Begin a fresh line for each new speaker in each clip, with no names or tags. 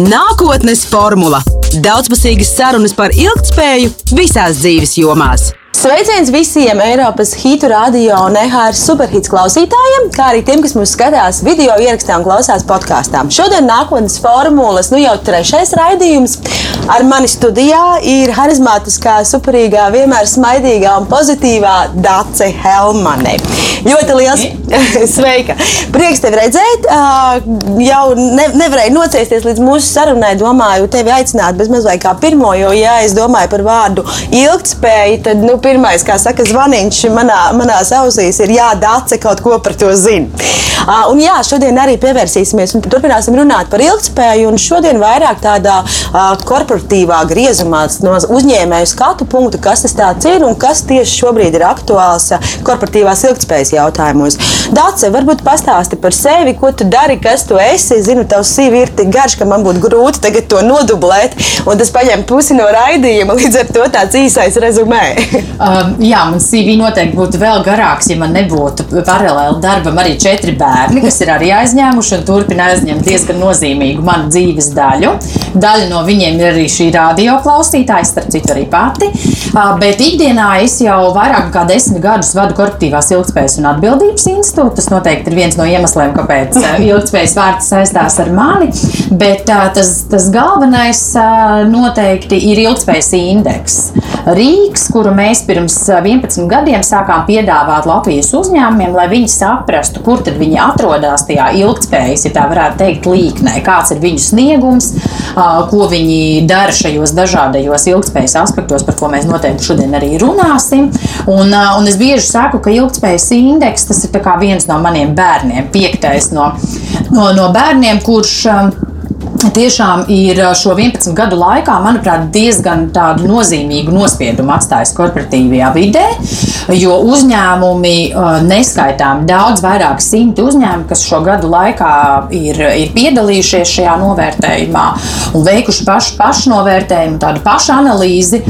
Nākotnes formula - daudzpusīgas sarunas par ilgspēju visās dzīves jomās.
Sveiciens visiem Eiropas hitu radio un EHR superhits klausītājiem, kā arī tiem, kas mūs skatās video ierakstā un klausās podkāstā. Šodien nākotnes formulas, nu jau trešais raidījums. Ar mani studijā ir harizmātiskā, superīgā, vienmēr smaidīgā un pozitīvā Dace Helmane. Ļoti liels sveika! Prieks tevi redzēt. Jau ne, nevarēju nocēsties līdz mūsu sarunai. Domāju, tevi aicināt bezmaz vai kā pirmo, jo, ja es domāju par vārdu ilgtspēju, tad, nu, pirmais, kā saka, zvaniņš manā, manās ausīs ir jādāce kaut ko par to zina. Uh, un jā, šodien arī pievērsīsimies un turpināsim runāt par ilgspēju. Un šodien vairāk tādā uh, korporatīvā griezumā no uzņēmēju skatu punktu, kas tas ir un kas tieši šobrīd ir aktuāls uh, korporatīvās ilgspējas jautājumos. Dāce, varbūt pastāsti par sevi, ko tu dari, kas tu esi. Zinu, tavs CV ir tik garš, ka man būtu grūti tagad to nodublēt, un tas paņem pusi no raidījuma. Līdz ar to tāds īsais rezumē.
Uh, jā, man CV noteikti būtu vēl garāks, ja man nebūtu paralēli darbam arī četri bērni, kas ir arī aizņēmuši un turpina aizņemt diezgan nozīmīgu manu dzīves daļu. Daļa no viņiem ir arī šī radio klausītāja, starp citu, arī pati. Uh, bet ikdienā es jau vairāk nekā desmit gadus vadu korporatīvās ilgspējas un atbildības institūtu. Tas noteikti ir viens no iemesliem, kāpēc uh, ilgspējas vārds saistās ar mani. Bet uh, tas, tas galvenais uh, noteikti ir ilgspējas indeks. Rīks, kuru mēs pirms 11 gadiem sākām piedāvāt Latvijas uzņēmumiem, lai viņi saprastu, kur tad viņi atrodas tajā ilgspējas, ja tā varētu teikt, līknē, kāds ir viņu sniegums, ko viņi dara šajos dažādajos ilgspējas aspektos, par ko mēs noteikti šodien arī runāsim. Un, un es bieži saku, ka ilgspējas indeks tas ir viens no maniem bērniem, piektais no, no, no bērniem, kurš tiešām ir šo 11 gadu laikā, manuprāt, diezgan nozīmīgu nospiedumu atstājis korporatīvajā vidē, jo uzņēmumi neskaitām daudz vairāk simti uzņēmumu, kas šo gadu laikā ir, ir piedalījušies šajā novērtējumā un veikuši pašu pašnovērtējumu, tādu pašu analīzi,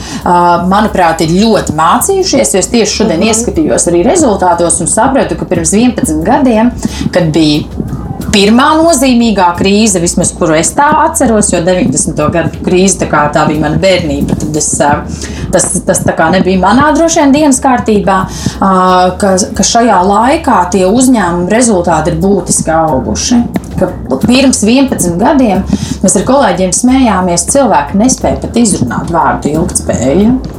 manuprāt, ir ļoti mācījušies. Es tieši šodien ieskatījos arī rezultātos un sapratu, ka pirms 11 gadiem, kad bija pirmā nozīmīgā krīze, vismaz kuru es tā atceros, jo 90. gadu krīze tā, kā, tā bija mana bērnība. Es, tas tas nebija manā droši vien dienas kārtībā, ka, ka šajā laikā tie uzņēmuma rezultāti ir būtiski auguši. Pirms 11 gadiem mēs ar kolēģiem smējāmies, cilvēki nespēja pat izrunāt vārdu ilgspēja.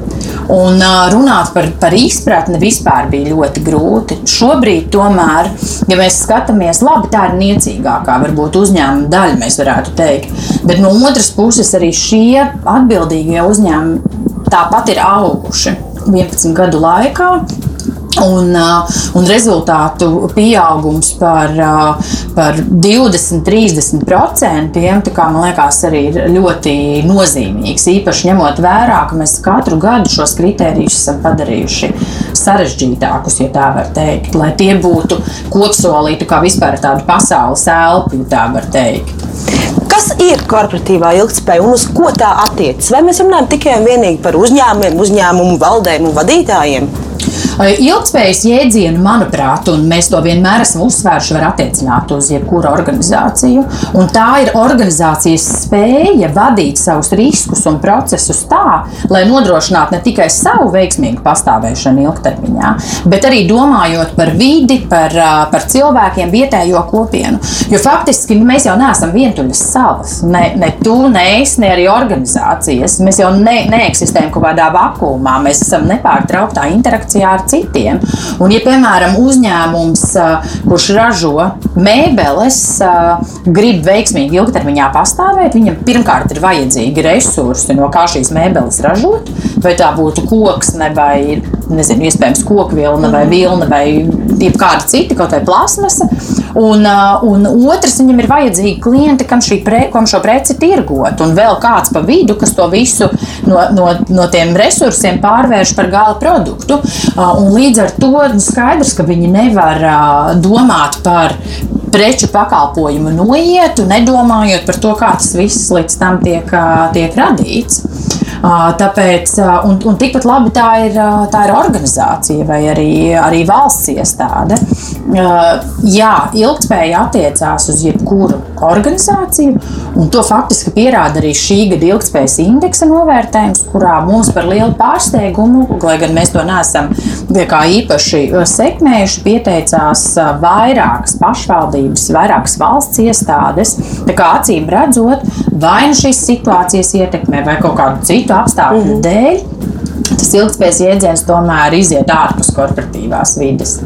Un runāt par, par izpratni vispār bija ļoti grūti. Šobrīd, tomēr, ja mēs skatāmies, labi, tā ir niecīgākā, varbūt uzņēmuma daļa, mēs varētu teikt. Bet no otras puses, arī šie atbildīgie uzņēmumi tāpat ir auguši 11 gadu laikā. Un, uh, un rezultātu pieaugums par, uh, par 20, 30% kā, man liekas, arī ir ļoti nozīmīgs. Īpaši ņemot vērā, ka mēs katru gadu šos kritērijus esam padarījuši sarežģītākus, ja tā var teikt, lai tie būtu kopsolīti kā vispār tādu pasaules elpu, ja tā var teikt.
Kas ir korporatīvā ilgspēja un uz ko tā attiecas? Vai mēs runājam tikai un vienīgi par uzņēmumiem, uzņēmumu valdēm un vadītājiem?
Ilgspējas jēdzienu, manuprāt, un mēs to vienmēr esam uzsvēruši, var attiecināt uz jebkuru organizāciju. Un tā ir organizācijas spēja vadīt savus riskus un procesus tā, lai nodrošinātu ne tikai savu veiksmīgu pastāvēšanu ilgtermiņā, bet arī domājot par vidi, par, par cilvēkiem, vietējo kopienu. Jo faktiski mēs jau neesam vientuļas salas. Ne, ne tu, ne es, ne arī organizācijas. Mēs jau ne, neeksistējam kaut kādā vakumā. Mēs esam nepārtrauktā interakcijā ar citiem. Un, ja, piemēram, uzņēmums, kurš ražo mēbeles, grib veiksmīgi ilgtermiņā pastāvēt, viņam pirmkārt ir vajadzīgi resursi, no kā šīs mēbeles ražot. Vai tā būtu koksne, vai nezinu, iespējams kokvilna, vai vilna, vai kāda cita, kaut vai plasmasa. Un, un otrs, viņam ir vajadzīgi klienti, kam, pre, kam šo preci tirgot, un vēl kāds pa vidu, kas to visu no, no, no tiem resursiem pārvērš par gala produktu. Un līdz ar to skaidrs, ka viņi nevar domāt par preču pakalpojumu noietu, nedomājot par to, kā tas viss līdz tam tiek, tiek radīts. Tāpēc, un, un tikpat labi tā ir, tā ir organizācija vai arī, arī valsts iestāde. Jā, ilgspēja attiecās uz jebkuru organizāciju, un to faktiski pierāda arī šī gada ilgspējas indeksa novērtējums, kurā mums par lielu pārsteigumu, lai gan mēs to neesam īpaši sekmējuši, pieteicās vairākas pašvaldības, vairākas valsts iestādes. Tā kā acīm redzot, vai nu šīs situācijas ietekmē vai kaut kādu citu apstākļu mm -hmm. dēļ, tas ilgspējas jēdziens tomēr iziet ārpus korporatīvās vides.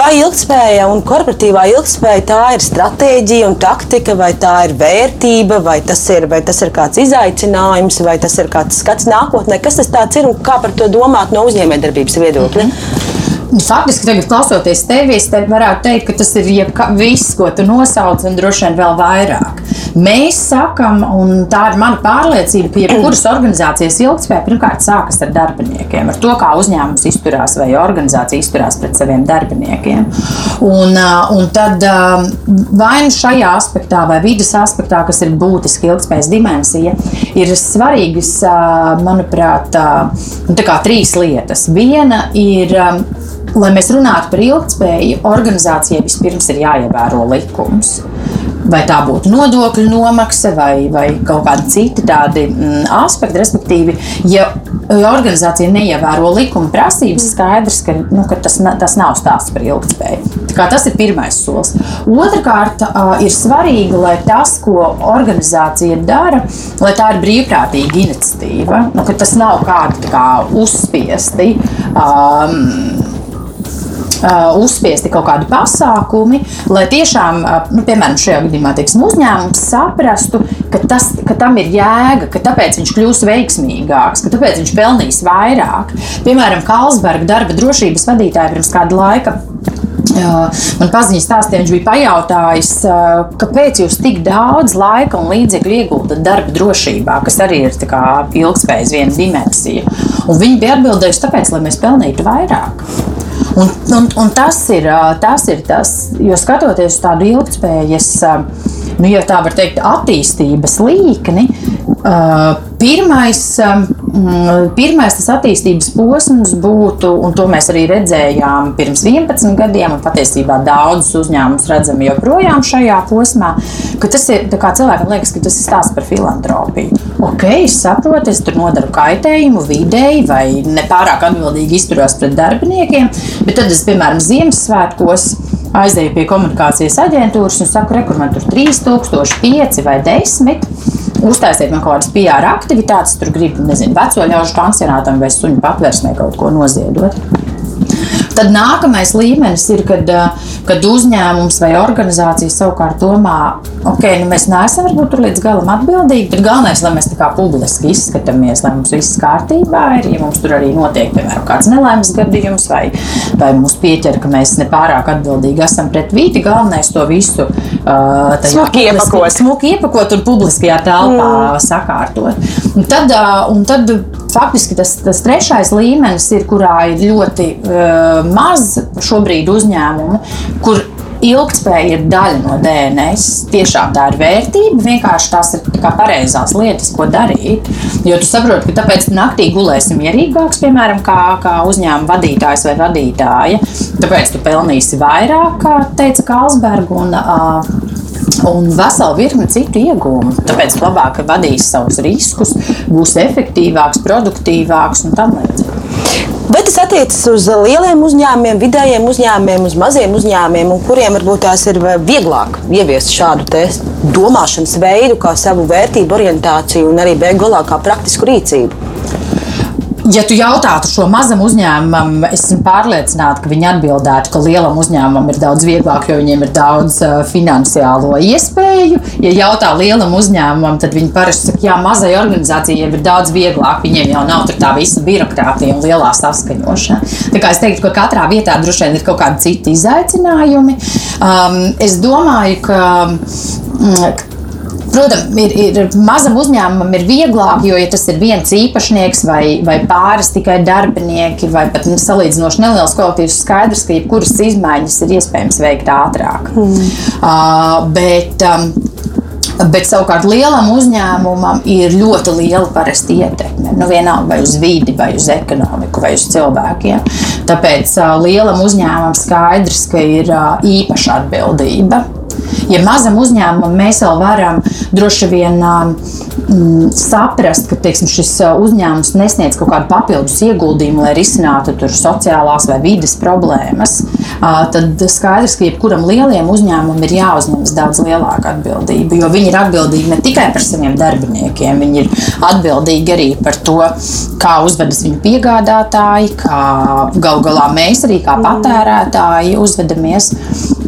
Vai ilgspēja un korporatīvā ilgspēja tā ir stratēģija un taktika, vai tā ir vērtība, vai tas ir, vai tas ir kāds izaicinājums, vai tas ir kāds skats nākotnē? Kas tas ir un kā par to domāt no uzņēmējdarbības viedokļa? Mm -hmm.
Faktiski, tagad klausoties tevis, te varētu teikt, ka tas ir jebka, viss, ko tu nosauc, un droši vien vēl vairāk. Mēs sakām, un tā ir mana pārliecība, ka jebkuras organizācijas ilgspēja pirmkārt sākas ar darbiniekiem, ar to, kā uzņēmums izturās vai organizācija izturās pret saviem darbiniekiem. Un, un tad vai nu šajā aspektā, vai vidas aspektā, kas ir būtiski ilgspējas dimensija, ir svarīgas, manuprāt, nu, trīs lietas. Viena ir lai mēs runātu par ilgspēju, organizācijai vispirms ir jāievēro likums. Vai tā būtu nodokļu nomaksa vai, vai kaut kādi citi tādi mm, aspekti, respektīvi, ja organizācija neievēro likuma prasības, skaidrs, ka, nu, ka tas, tas nav stāsts par ilgspēju. Tas ir pirmais solis. Otrakārt, ir svarīgi, lai tas, ko organizācija dara, lai tā ir brīvprātīga iniciatīva, nu, ka tas nav kādi kā uzspiesti. Um, uzspiesti kaut kādi pasākumi, lai tiešām, uh, nu, piemēram, šajā gadījumā teiksim, uzņēmums saprastu, ka, tas, ka tam ir jēga, ka tāpēc viņš kļūs veiksmīgāks, ka tāpēc viņš pelnīs vairāk. Piemēram, Kalsberga darba drošības vadītāja pirms kāda laika Man paziņas stāstīja, viņš bija pajautājis, kāpēc jūs tik daudz laika un līdzekļu ieguldat darba drošībā, kas arī ir ilgspējas viena dimensija. Un viņi bija atbildējuši, tāpēc, lai mēs pelnītu vairāk. Un, un, un tas, ir, tas ir tas, jo skatoties uz tādu ilgspējas, nu, ja tā var teikt, attīstības līkni, pirmais, pirmais tas attīstības posms būtu, un to mēs arī redzējām pirms 11 gadiem, un patiesībā daudzus uzņēmumus redzam joprojām šajā posmā, ka tas ir cilvēkam liekas, ka tas ir stāsts par filantropiju. Ok, es saprotu, es tur nodaru kaitējumu videi vai nepārāk atbildīgi izturos pret darbiniekiem, bet tad es, piemēram, Ziemassvētkos aizēju pie komunikācijas aģentūras un saku, re, kur man tur 3000, 5 vai 10. Uztaisiet man kaut kādas PR aktivitātes, tur gribu, nezinu, veco ļaužu pansionātam vai suņu patversmē kaut ko noziedot. Tad nākamais līmenis ir, kad, eh, kad uzņēmums vai organizācija savukārt domā, ok, nu mēs neesam varbūt tur līdz galam atbildīgi, bet galvenais, lai mēs tā kā publiski izskatāmies, lai mums viss kārtībā ir, ja mums tur arī notiek, piemēram, kāds nelaimes gadījums vai, vai mums pieķer, ka mēs nepārāk atbildīgi esam pret vīti, galvenais to visu uh,
smuki iepakot.
Smuki iepakot un publiskajā telpā mm. sakārtot. Un tad, uh, un tad faktiski tas, tas trešais līmenis ir, kurā ir ļoti uh, maz šobrīd uzņēmumu, kur ilgspēja ir daļa no DNS. Tiešām tā ir vērtība, vienkārši tās ir tā pareizās lietas, ko darīt. Jo tu saproti, ka tāpēc naktī gulēsim mierīgāks, piemēram, kā, kā uzņēmuma vadītājs vai vadītāja. Tāpēc tu pelnīsi vairāk, kā teica Kalsberga. Un, uh, un veselu virkni citu iegūmu. Tāpēc labāk vadīs savus riskus, būs efektīvāks, produktīvāks un tam līdzīgi.
Bet tas attiecas uz lieliem uzņēmumiem, vidējiem uzņēmumiem, uz maziem uzņēmumiem, kuriem varbūt tās ir vieglāk ieviest šādu domāšanas veidu, kā savu vērtību orientāciju un arī beigās kā praktisku rīcību.
Ja tu jautātu šo mazam uzņēmumam, es esmu pārliecināta, ka viņi atbildētu, ka lielam uzņēmumam ir daudz vieglāk, jo viņiem ir daudz uh, finansiālo iespēju. Ja jautā lielam uzņēmumam, tad viņi parasti saka, jā, mazai organizācijai ir daudz vieglāk. Viņiem jau nav tā visa birokrātija un lielā saskaņošana. Tā kā es teiktu, ka katrā vietā droši vien ir kaut kādi citi izaicinājumi. Um, es domāju, ka. Mm, Protams, ir, ir mazam uzņēmumam ir vieglāk, jo, ja tas ir viens īpašnieks vai, vai pāris tikai darbinieki, vai pat salīdzinoši neliels kolektīvs, skaidrs, ka jebkuras izmaiņas ir iespējams veikt ātrāk. Mm. Uh, bet, um, Bet savukārt lielam uzņēmumam ir ļoti liela parasti ietekme. Nu, vienalga vai uz vidi, vai uz ekonomiku, vai uz cilvēkiem. Tāpēc uh, lielam uzņēmumam skaidrs, ka ir uh, īpaša atbildība. Ja mazam uzņēmumam mēs vēl varam droši vien mm, saprast, ka teiksim, šis uzņēmums nesniedz kaut kādu papildus ieguldījumu, lai risinātu sociālās vai vidas problēmas, tad skaidrs, ka jebkuram lielam uzņēmumam ir jāuzņemas daudz lielāka atbildība. Jo viņi ir atbildīgi ne tikai par saviem darbiniekiem, viņi ir atbildīgi arī par to, kā uzvedas viņu piegādātāji, kā galu galā mēs arī kā patērētāji uzvedamies.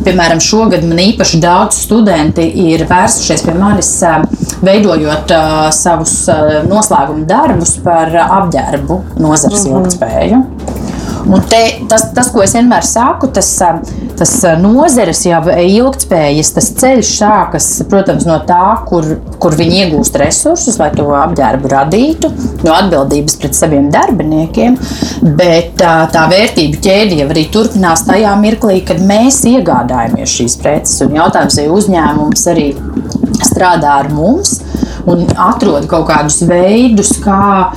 Piemēram, šogad man īpaši daudz studenti ir vērsušies pie manis, veidojot savus noslēguma darbus par apģērbu nozares mhm. ilgspēju. Un te, tas, tas, ko es vienmēr saku, tas, tas nozeres jau ilgspējas, tas ceļš sākas, protams, no tā, kur, kur viņi iegūst resursus, lai to apģērbu radītu, no atbildības pret saviem darbiniekiem. Bet tā, tā vērtību ķēde jau arī turpinās tajā mirklī, kad mēs iegādājamies šīs preces. Un jautājums, vai uzņēmums arī strādā ar mums un atrod kaut kādus veidus, kā,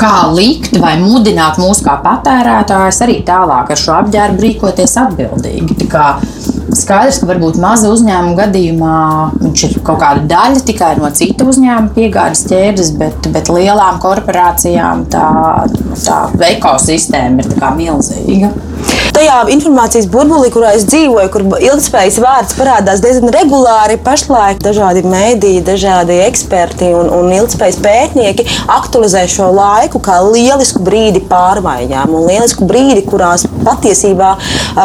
kā likt vai mudināt mūs kā patērētājus arī tālāk ar šo apģērbu rīkoties atbildīgi. Skaidrs, ka varbūt maza uzņēmuma gadījumā viņš ir kaut kāda daļa tikai no cita uzņēmuma piegādes ķēdes, bet, bet lielām korporācijām tā, tā ekosistēma ir milzīga.
Tajā informācijas burbulī, kurā es dzīvoju, kur ilgspējas vārds parādās diezgan regulāri, pašlaik dažādi mēdīji, dažādi eksperti un, un ilgspējas pētnieki aktualizē šo laiku kā lielisku brīdi pārmaiņām un lielisku brīdi, kurās patiesībā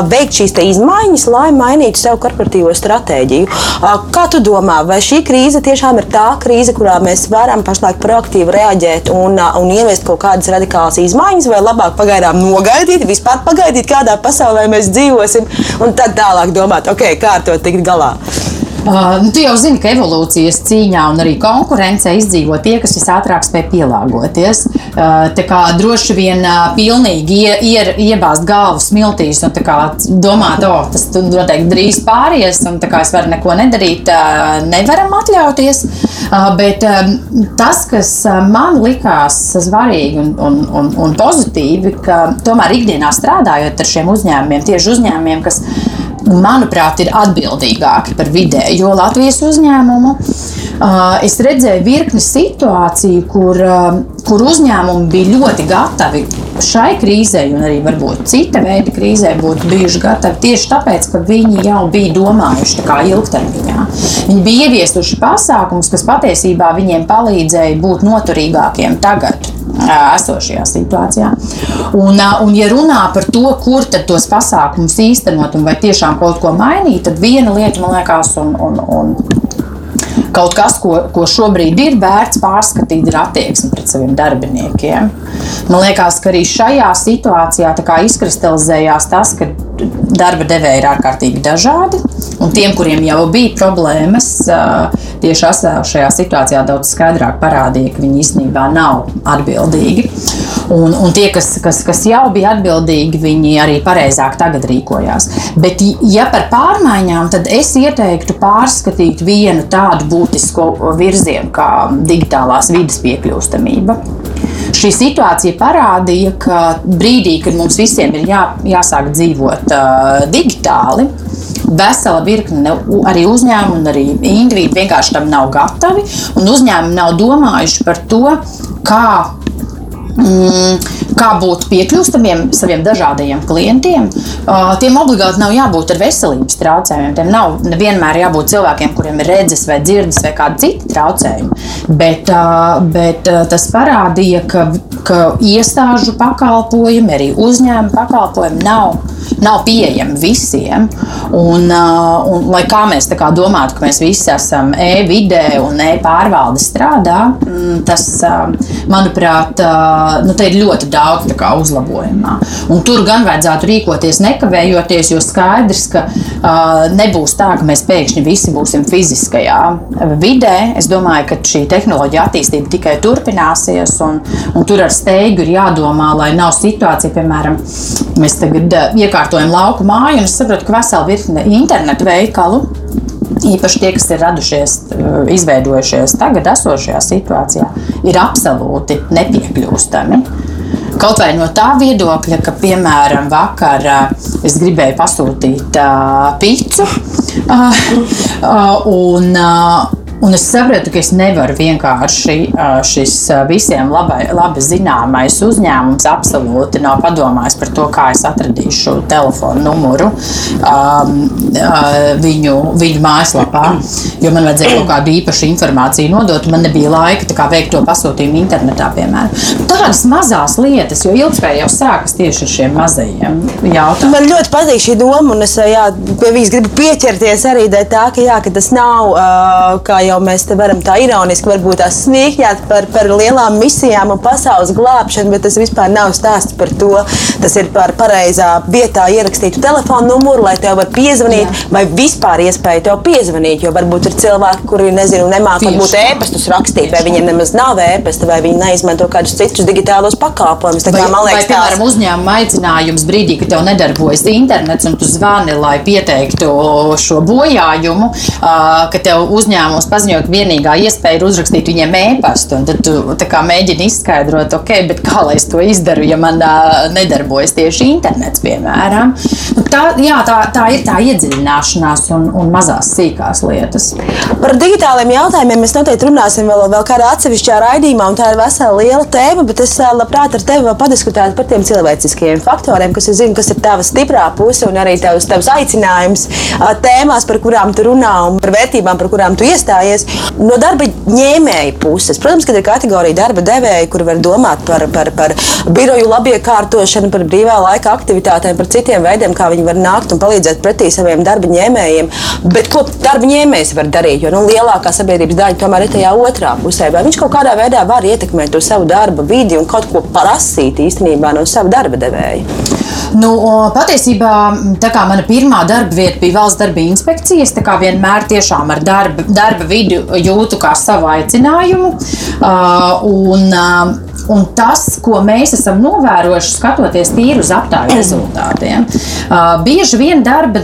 veikt šīs izmaiņas, lai mainītu savu korporatīvo stratēģiju. Kā tu domā, vai šī krīze tiešām ir tā krīze, kurā mēs varam pašlaik proaktīvi reaģēt un, un ieviest kaut kādas radikālas izmaiņas, vai labāk pagaidām nogaidīt, vispār pagaidīt, kādā pasaulē mēs dzīvosim, un tad tālāk domāt, ok, kā ar to tikt galā?
Uh, nu, tu jau zini, ka evolūcijas cīņā un arī konkurencē izdzīvo tie, kas visātrāk spēj pielāgoties. Uh, tā kā droši vien uh, pilnīgi ie, ie, iebāzt galvu smiltīs un domāt, o, oh, tas noteikti drīz pāries, un es varu neko nedarīt, uh, nevaram atļauties. Uh, bet um, tas, kas man likās svarīgi un, un, un, un pozitīvi, ka tomēr ikdienā strādājot ar šiem uzņēmumiem, tieši uzņēmumiem, kas manuprāt, ir atbildīgāki par vidējo Latvijas uzņēmumu. Es redzēju virkni situāciju, kur, kur uzņēmumi bija ļoti gatavi šai krīzē, un arī varbūt cita veida krīzē, būtu bijuši gatavi tieši tāpēc, ka viņi jau bija domājuši ilgtermiņā. Viņi bija ieviesuši pasākumus, kas patiesībā viņiem palīdzēja būt noturīgākiem tagad esošajā situācijā. Un, un ja runā par to, kur tos pasākumus īstenot un vai tiešām kaut ko mainīt, tad viena lieta man liekas, un, un, un kaut kas, ko, ko šobrīd ir vērts pārskatīt, ir attieksme pret saviem darbiniekiem. Man liekas, ka arī šajā situācijā izkristalizējās tas, ka darba devēji ir ārkārtīgi dažādi. Un tiem, kuriem jau bija problēmas, tieši šajā situācijā daudz skaidrāk parādīja, ka viņi īstenībā nav atbildīgi. Un, un tie, kas, kas, kas jau bija atbildīgi, viņi arī pareizāk tagad rīkojās. Bet, ja par pārmaiņām, tad es ieteiktu pārskatīt vienu tādu būtisku virzienu kā digitālās vidas piekļūstamība. Šī situācija parādīja, ka brīdī, kad mums visiem ir jā, jāsāk dzīvot uh, digitāli, vesela virkne arī uzņēmumu un arī individu vienkārši tam nav gatavi. Uzņēmumi nav domājuši par to, kā mm, kā būt piekļūstamiem saviem dažādajiem klientiem. Tiem obligāti nav jābūt ar veselības traucējumiem. Tiem nav vienmēr jābūt cilvēkiem, kuriem ir redzes vai dzirdes vai kādi citi traucējumi. Bet, bet tas parādīja, ka, ka iestāžu pakalpojumi, arī uzņēmuma pakalpojumi nav, nav pieejami visiem. Un, un, lai kā mēs kā domātu, ka mēs visi esam e-vidē un e-pārvalde strādā, mm, tas, manuprāt, nu, ir ļoti daudz kā, uzlabojumā. Un tur gan vajadzētu rīkoties nekavējoties, jo skaidrs, ka uh, nebūs tā, ka mēs pēkšņi visi būsim fiziskajā vidē. Es domāju, ka šī tehnoloģija attīstība tikai turpināsies, un, un tur ar steigu ir jādomā, lai nav situācija, piemēram, mēs tagad iekārtojam lauku māju, un es saprotu, ka vesela virkne internetu veikalu īpaši tie, kas ir radušies, izveidojušies tagad esošajā situācijā, ir absolūti nepiekļūstami. Kaut vai no tā viedokļa, ka, piemēram, vakar es gribēju pasūtīt uh, pīci. Uh, uh, un, uh, Un es sapratu, ka es nevaru vienkārši šis visiem labai, labi zināmais uzņēmums absolūti nav padomājis par to, kā es atradīšu telefonu numuru um, viņu, viņu mājaslapā. Jo man vajadzēja kaut kādu īpašu informāciju nodot, man nebija laika veikt to pasūtījumu internetā, piemēram. Tādas mazas lietas, jo ilgspēja jau sākas tieši ar šiem mazajiem jautājumiem.
Man ļoti patīk šī doma, un es jā, pie viņas gribu pieķerties arī tā, ka, jā, ka tas nav uh, kā jau jau mēs te varam tā ironiski varbūt tā smieķēt par, par lielām misijām un pasaules glābšanu, bet tas vispār nav stāsts par to. Tas ir par pareizā vietā ierakstītu telefonu numuru, lai tev var piezvanīt, Jā. vai vispār iespēja tev piezvanīt. Jo varbūt ir cilvēki, kuri nezinu, nemāķi varbūt ēpastus rakstīt, vai viņiem nemaz nav ēpasta, vai viņi neizmanto kādus citus digitālos pakalpojumus.
Vai, man liekas, vai, piemēram, tās... uzņēmuma aicinājums brīdī, kad tev nedarbojas internets un tu zvani, lai pieteiktu šo bojājumu, ka tev uzņēmums paziņo paziņo, ka vienīgā iespēja ir uzrakstīt viņiem e-pastu. Tad tu mēģini izskaidrot, ok, kā lai es to izdaru, ja man uh, nedarbojas tieši internets, piemēram. Nu, tā, jā, tā, tā ir tā iedziļināšanās un, un mazās sīkās lietas.
Par digitāliem jautājumiem mēs noteikti runāsim vēl, vēl kādā atsevišķā raidījumā, un tā ir vesela liela tēma, bet es labprāt ar tevi padiskutētu par tiem cilvēciskiem faktoriem, kas ir, zinu, kas ir tava stiprā puse un arī tavs, tavs aicinājums tēmās, par kurām tu runā un par vērtībām, par kurām tu iestājies skatīties no darba ņēmēja puses. Protams, ka ir kategorija darba devēja, kur var domāt par, par, par biroju labiekārtošanu, par brīvā laika aktivitātēm, par citiem veidiem, kā viņi var nākt un palīdzēt pretī saviem darba ņēmējiem. Bet ko darba ņēmējs var darīt? Jo nu, lielākā sabiedrības daļa tomēr ir tajā otrā pusē. Vai viņš kaut kādā veidā var ietekmēt to savu darba vidi un kaut ko prasīt īstenībā no sava darba devēja?
Nu, patiesībā mana pirmā darba vieta bija valsts darba inspekcijas, tā kā vienmēr tiešām ar darba, darba vidu jūtu kā savu aicinājumu. Uh, un, uh, Un tas, ko mēs esam novērojuši, skatoties tīri uz aptāju rezultātiem, bieži vien darba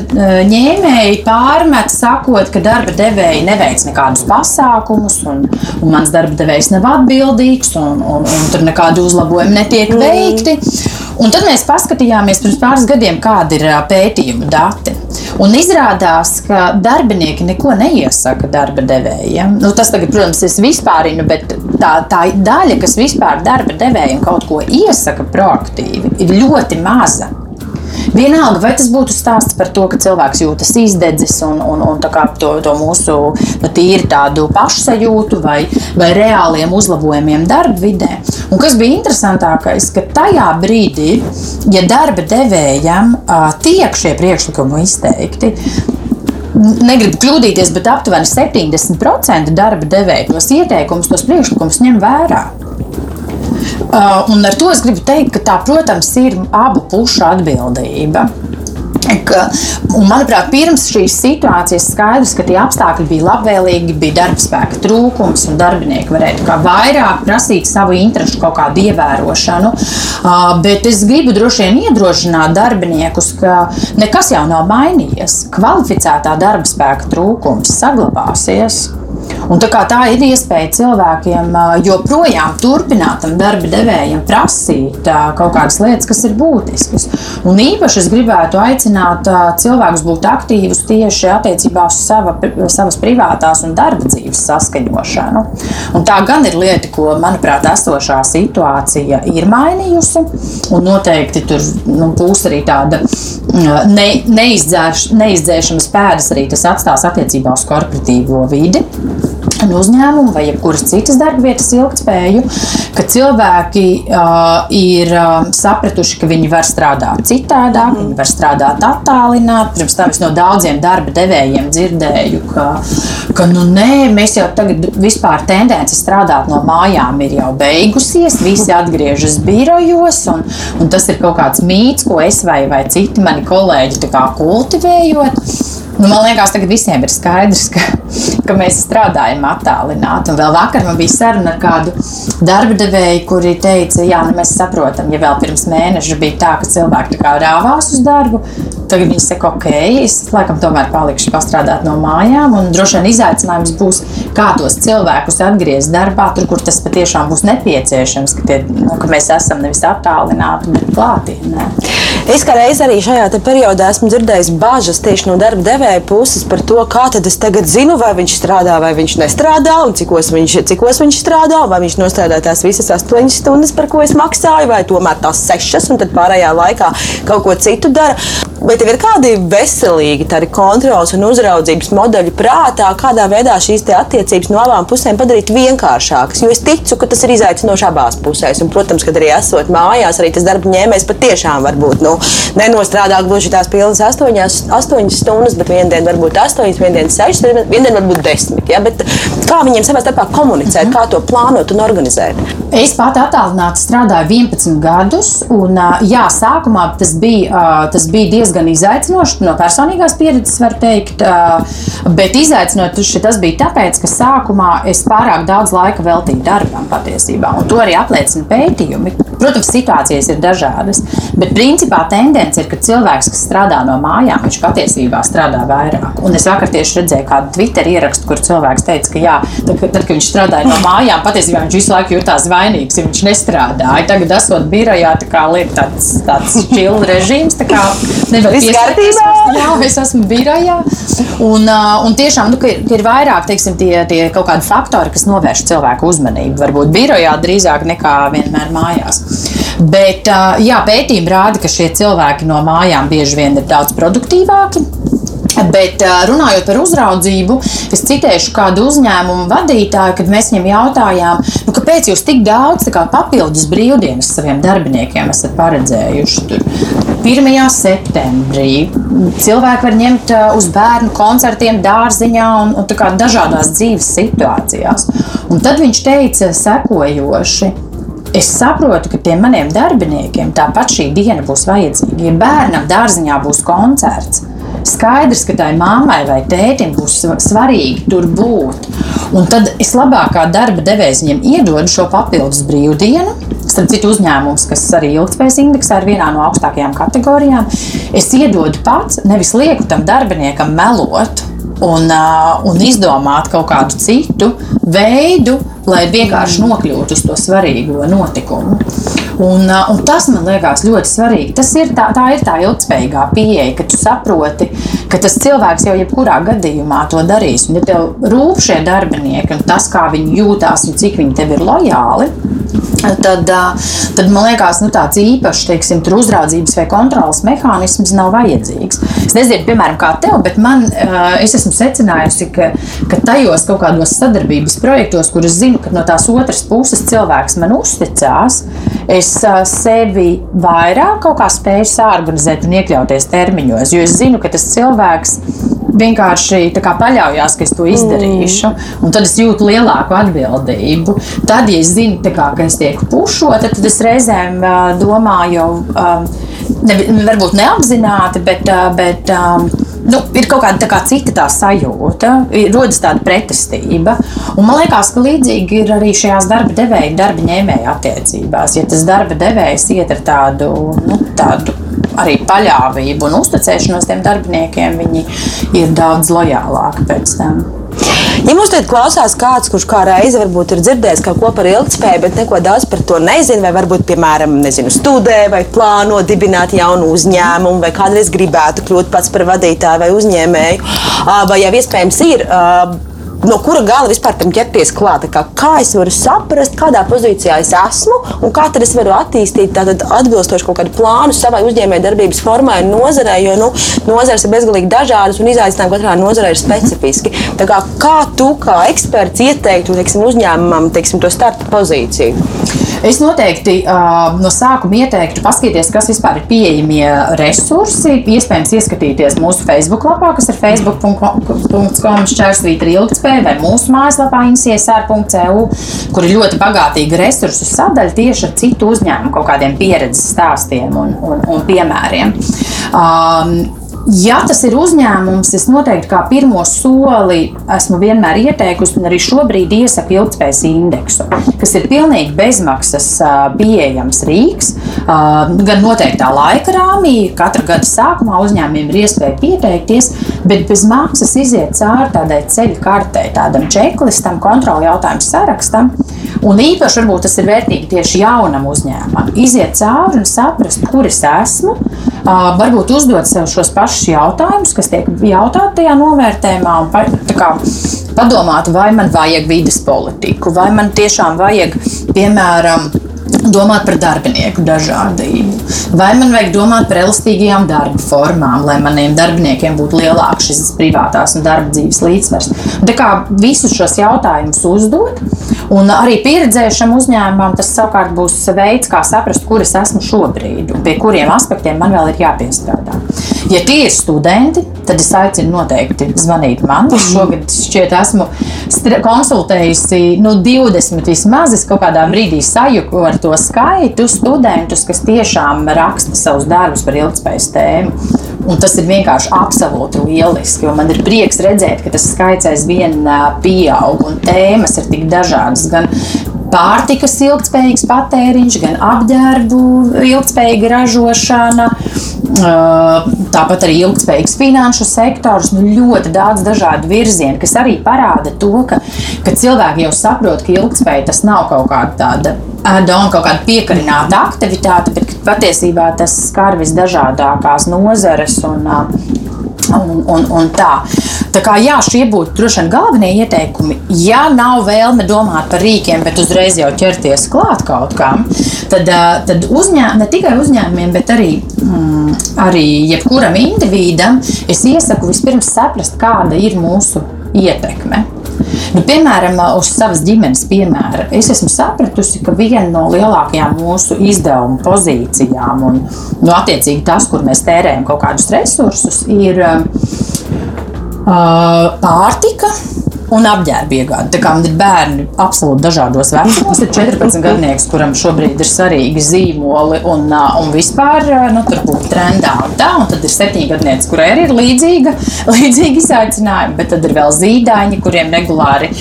ņēmēji pārmet, sakot, ka darba devēji neveic nekādus pasākumus, un, un mans darba devējs nav atbildīgs, un, un, un tur nekādi uzlabojumi netiek mm. Un tad mēs paskatījāmies pirms pāris gadiem, kāda ir pētījuma dati. Un izrādās, ka darbinieki neko neiesaka darba devējiem. Nu, tas, tagad, protams, ir vispārīgi, bet tā, tā daļa, kas vispār darba devējiem kaut ko iesaka proaktīvi, ir ļoti maza. Vienalga, vai tas būtu stāsts par to, ka cilvēks jūtas izdedzis un, un, un to, to mūsu nu, tīri tādu pašsajūtu vai, vai reāliem uzlabojumiem darba vidē. Un kas bija interesantākais, ka tajā brīdī, ja darba devējam tiek šie priekšlikumi izteikti, negribu kļūdīties, bet aptuveni 70% darba devēja tos ieteikumus, tos priekšlikumus ņem vērā. Uh, un ar to es gribu teikt, ka tā, protams, ir abu pušu atbildība. Ka, un, manuprāt, pirms šīs situācijas skaidrs, ka tie apstākļi bija labvēlīgi, bija darba spēka trūkums, un darbinieki varēja vairāk prasīt savu interesu kaut kādu ievērošanu. Uh, bet es gribu droši vien iedrošināt darbiniekus, ka nekas jau nav mainījies. Kvalificētā darba spēka trūkums saglabāsies. Un tā, tā ir iespēja cilvēkiem joprojām turpināt tam darba devējiem prasīt kaut kādas lietas, kas ir būtiskas. Un īpaši es gribētu aicināt cilvēkus būt aktīvus tieši attiecībā uz sava, savas privātās un darba dzīves saskaņošanu. Un tā gan ir lieta, ko, manuprāt, esošā situācija ir mainījusi. Un noteikti tur nu, būs arī tāda ne, neizdzēš, neizdzēšanas pēdas arī tas atstās attiecībā uz korporatīvo vidi un uzņēmumu vai jebkuras citas darbvietas ilgspēju, ka cilvēki uh, ir uh, sapratuši, ka viņi var strādāt citādāk, mm. viņi var strādāt attālināti. Pirms tam es no daudziem darba devējiem dzirdēju, ka, ka nu, nē, mēs jau tagad vispār tendence strādāt no mājām ir jau beigusies, visi atgriežas birojos, un, un tas ir kaut kāds mīts, ko es vai, vai citi mani kolēģi kultivējot. Nu, man liekas, tagad visiem ir skaidrs, ka, ka mēs strādājam attālināti. Un vēl vakar man bija saruna ar kādu darba devēju, kuri teica, jā, nu mēs saprotam, ja vēl pirms mēneša bija tā, ka cilvēki tā kā rāvās uz darbu, Tagad viņi saka, ok, es laikam tomēr palikšu pastrādāt no mājām. Un droši vien izaicinājums būs, kā tos cilvēkus atgriezt darbā, tur, kur tas patiešām būs nepieciešams, ka, tie, nu, ka mēs esam nevis attālināti, bet klātienē.
Es kā reiz arī šajā periodā esmu dzirdējis bažas tieši no darba devēja puses par to, kā tad es tagad zinu, vai viņš strādā, vai viņš nestrādā, un cikos viņš, cikos viņš strādā, vai viņš nostrādā tās visas astoņas stundas, par ko es maksāju, vai tomēr tās sešas, un tad pārējā laikā kaut ko citu dara. Bet tev ir kādi veselīgi tādi kontrols un uzraudzības modeļi prātā, kādā veidā šīs attiecības no abām pusēm padarīt vienkāršākas. Jo es ticu, ka tas ir izaicinoši abās pusēs. Un, protams, kad arī esot mājās, arī tas darba ņēmējs patiešām var būt nu, nenostrādā gluži tās pilnas astoņas, astoņas stundas, bet vienā dienā varbūt astoņas, vienā dienā sešas, vienā dienā varbūt desmit. Ja? Bet kā viņiem savā starpā komunicēt, mm -hmm. kā to plānot un organizēt?
Es pati attālināti strādāju 11 gadus, un jā, sākumā tas bija, tas bija diezgan izaicinoši. No personīgās pieredzes var teikt, bet izaicinoši tas bija tāpēc, ka sākumā es pārāk daudz laika veltīju darbam patiesībā. Un to arī apliecina pētījumi. Protams, situācijas ir dažādas, bet principā tendence ir, ka cilvēks, kas strādā no mājām, viņš patiesībā strādā vairāk. Un es vakar tieši redzēju kādu Twitter ierakstu, kur cilvēks teica, ka jā, tad, tad, kad viņš strādāja no mājām, patiesībā viņš visu laiku jutās vainīgs, ja viņš nestrādāja. Tagad, esot birojā, tā kā liek tāds, tāds čila režīms, tā kā nevar
pieskaitīt.
Jā, es esmu birojā. Un, un tiešām nu, ir, ir vairāk teiksim, tie, tie kaut kādi faktori, kas novērš cilvēku uzmanību. Varbūt birojā drīzāk nekā vienmēr mājās. Bet jā, pētījumi rāda, ka šie cilvēki no mājām bieži vien ir daudz produktīvāki. Bet runājot par uzraudzību, es citēšu kādu uzņēmumu vadītāju, kad mēs viņam jautājām, nu, kāpēc jūs tik daudz kā, papildus brīvdienas saviem darbiniekiem esat paredzējuši. Tur. 1. septembrī cilvēki var ņemt uz bērnu koncertiem, dārziņā un, un dažādās dzīves situācijās. Un tad viņš teica sekojoši. Es saprotu, ka tiem maniem darbiniekiem tāpat šī diena būs vajadzīga. Ja bērnam dārziņā būs koncerts, skaidrs, ka tai mammai vai tētim būs svarīgi tur būt. Un tad es labākā darba devējs viņiem iedodu šo papildus brīvdienu. Starp citu, uzņēmums, kas arī ilgspējas indeksā ir vienā no augstākajām kategorijām, es iedodu pats, nevis lieku tam darbiniekam melot un, uh, un izdomāt kaut kādu citu veidu, lai vienkārši nokļūtu uz to svarīgo notikumu. Un, un tas man liekas ļoti svarīgi. Tas ir tā, tā ir tā ilgspējīgā pieeja, ka tu saproti, ka tas cilvēks jau jebkurā gadījumā to darīs. Un, ja tev rūp šie darbinieki un tas, kā viņi jūtās un cik viņi tev ir lojāli, tad, tad man liekas, nu, tāds īpašs teiksim, uzraudzības vai kontrolas mehānisms nav vajadzīgs. Es nezinu, piemēram, kā tev, bet man, es esmu secinājusi, ka, ka tajos kaut kādos sadarbības projektos, kurus zinu, ka no tās otras puses cilvēks man uzticās, es sevi vairāk kaut kā spēju sāorganizēt un iekļauties termiņos. Jo es zinu, ka tas cilvēks vienkārši paļaujās, ka es to izdarīšu, mm. un tad es jūtu lielāku atbildību. Tad, ja es zinu, kā, ka es tieku pušota, tad es reizēm domāju, ne, varbūt neapzināti, bet. Bet nu, ir kaut kāda kā cita tā sajūta, rodas tāda pretestība. Un man liekas, ka līdzīgi ir arī šajās darba devēja, darba ņēmēja attiecībās. Ja tas darba devējs iet ar tādu, nu, tādu arī paļāvību un uzticēšanos tiem darbiniekiem, viņi ir daudz lojālāki pēc tam.
Ja mums tagad klausās kāds, kurš kā reizi varbūt ir dzirdējis kaut ko par ilgspēju, bet neko daudz par to nezina, vai varbūt, piemēram, nezinu, studē vai plāno dibināt jaunu uzņēmumu, vai kādreiz gribētu kļūt pats par vadītāju vai uzņēmēju, vai jau iespējams ir no kura gala vispār tam ķerties klāt. Kā, kā es varu saprast, kādā pozīcijā es esmu un kā es varu attīstīt tātad, atbilstoši kaut kādu plānu savai uzņēmējdarbības formai un nozarei, jo nu, nozares ir bezgalīgi dažādas un izaicinājumi katrā nozarē ir specifiski. Tā kā, kā tu kā eksperts ieteiktu teiksim, uzņēmumam teiksim, to starta pozīciju?
Es noteikti uh, no sākuma ieteiktu paskatīties, kas vispār ir pieejamie resursi. Iespējams, ieskatīties mūsu Facebook lapā, kas ir facebook.com šķērsvītra ilgtspēja, vai mūsu mājaslapā insiesr.cu, kur ir ļoti bagātīga resursu sadaļa tieši ar citu uzņēmumu kaut kādiem pieredzes stāstiem un, un, un piemēriem. Um, Ja tas ir uzņēmums, es noteikti kā pirmo soli esmu vienmēr ieteikusi, un arī šobrīd iesaku ilgspējas indeksu, kas ir pilnīgi bezmaksas pieejams rīks, gan noteiktā laika rāmī. Katra gada sākumā uzņēmumiem ir iespēja pieteikties, bet bez maksas iziet cauri tādai ceļu kartei, tādam čeklistam, kontroli jautājumu sarakstam. Un īpaši varbūt tas ir vērtīgi tieši jaunam uzņēmumam. Iziet cauri un saprast, kur es esmu, varbūt uzdot sev šos pašus jautājumus, kas tiek jautāti tajā novērtējumā, kā, padomāt, vai man vajag vidas politiku, vai man tiešām vajag, piemēram, domāt par darbinieku dažādību. Vai man vajag domāt par elastīgajām darba formām, lai maniem darbiniekiem būtu lielāks šis privātās un darba dzīves līdzsvars? Tā kā visus šos jautājumus uzdot, un arī pieredzējušam uzņēmumam tas savukārt būs veids, kā saprast, kur es esmu šobrīd pie kuriem aspektiem man vēl ir jāpiestrādā. Ja tie ir studenti, tad es aicinu noteikti zvanīt man. Es šogad šķiet esmu konsultējusi nu, 20 vismaz. Es kaut kādā brīdī sajuku ar to skaitu studentus, kas tiešām raksta savus darbus par ilgspējas tēmu. Un tas ir vienkārši absolūti lieliski. Man ir prieks redzēt, ka tas skaits aizvien pieaug un tēmas ir tik dažādas. Gan pārtikas ilgspējīgs patēriņš, gan apģērbu ilgspējīga ražošana, tāpat arī ilgspējīgs finanšu sektors. Nu, ļoti daudz dažādu virzienu, kas arī parāda to, ka, ka cilvēki jau saprot, ka ilgspēja tas nav kaut kāda tāda. Doma kaut kāda piekarināta aktivitāte, bet patiesībā tas skar visdažādākās nozares un, un, un, un tā. Tā kā jā, šie būtu droši vien galvenie ieteikumi. Ja nav vēlme domāt par rīkiem, bet uzreiz jau ķerties klāt kaut kam, tad, tad uzņēm, ne tikai uzņēmumiem, bet arī, mm, arī jebkuram individam es iesaku vispirms saprast, kāda ir mūsu ietekme. Nu, piemēram, uz savas ģimenes piemēra, es esmu sapratusi, ka viena no lielākajām mūsu izdevumu pozīcijām, un nu, attiecīgi tas, kur mēs tērējam kaut kādus resursus, ir pārtika un apģērba iegāde. Tā kā man ir bērni absolūti dažādos vecumos, ir 14 gadnieks, kuram šobrīd ir svarīgi zīmoli un, un vispār nu, tur būt trendā. Un, tā, un tad ir 7 gadnieks, kurai arī ir līdzīga, līdzīga izaicinājuma, bet tad ir vēl zīdaiņi, kuriem regulāri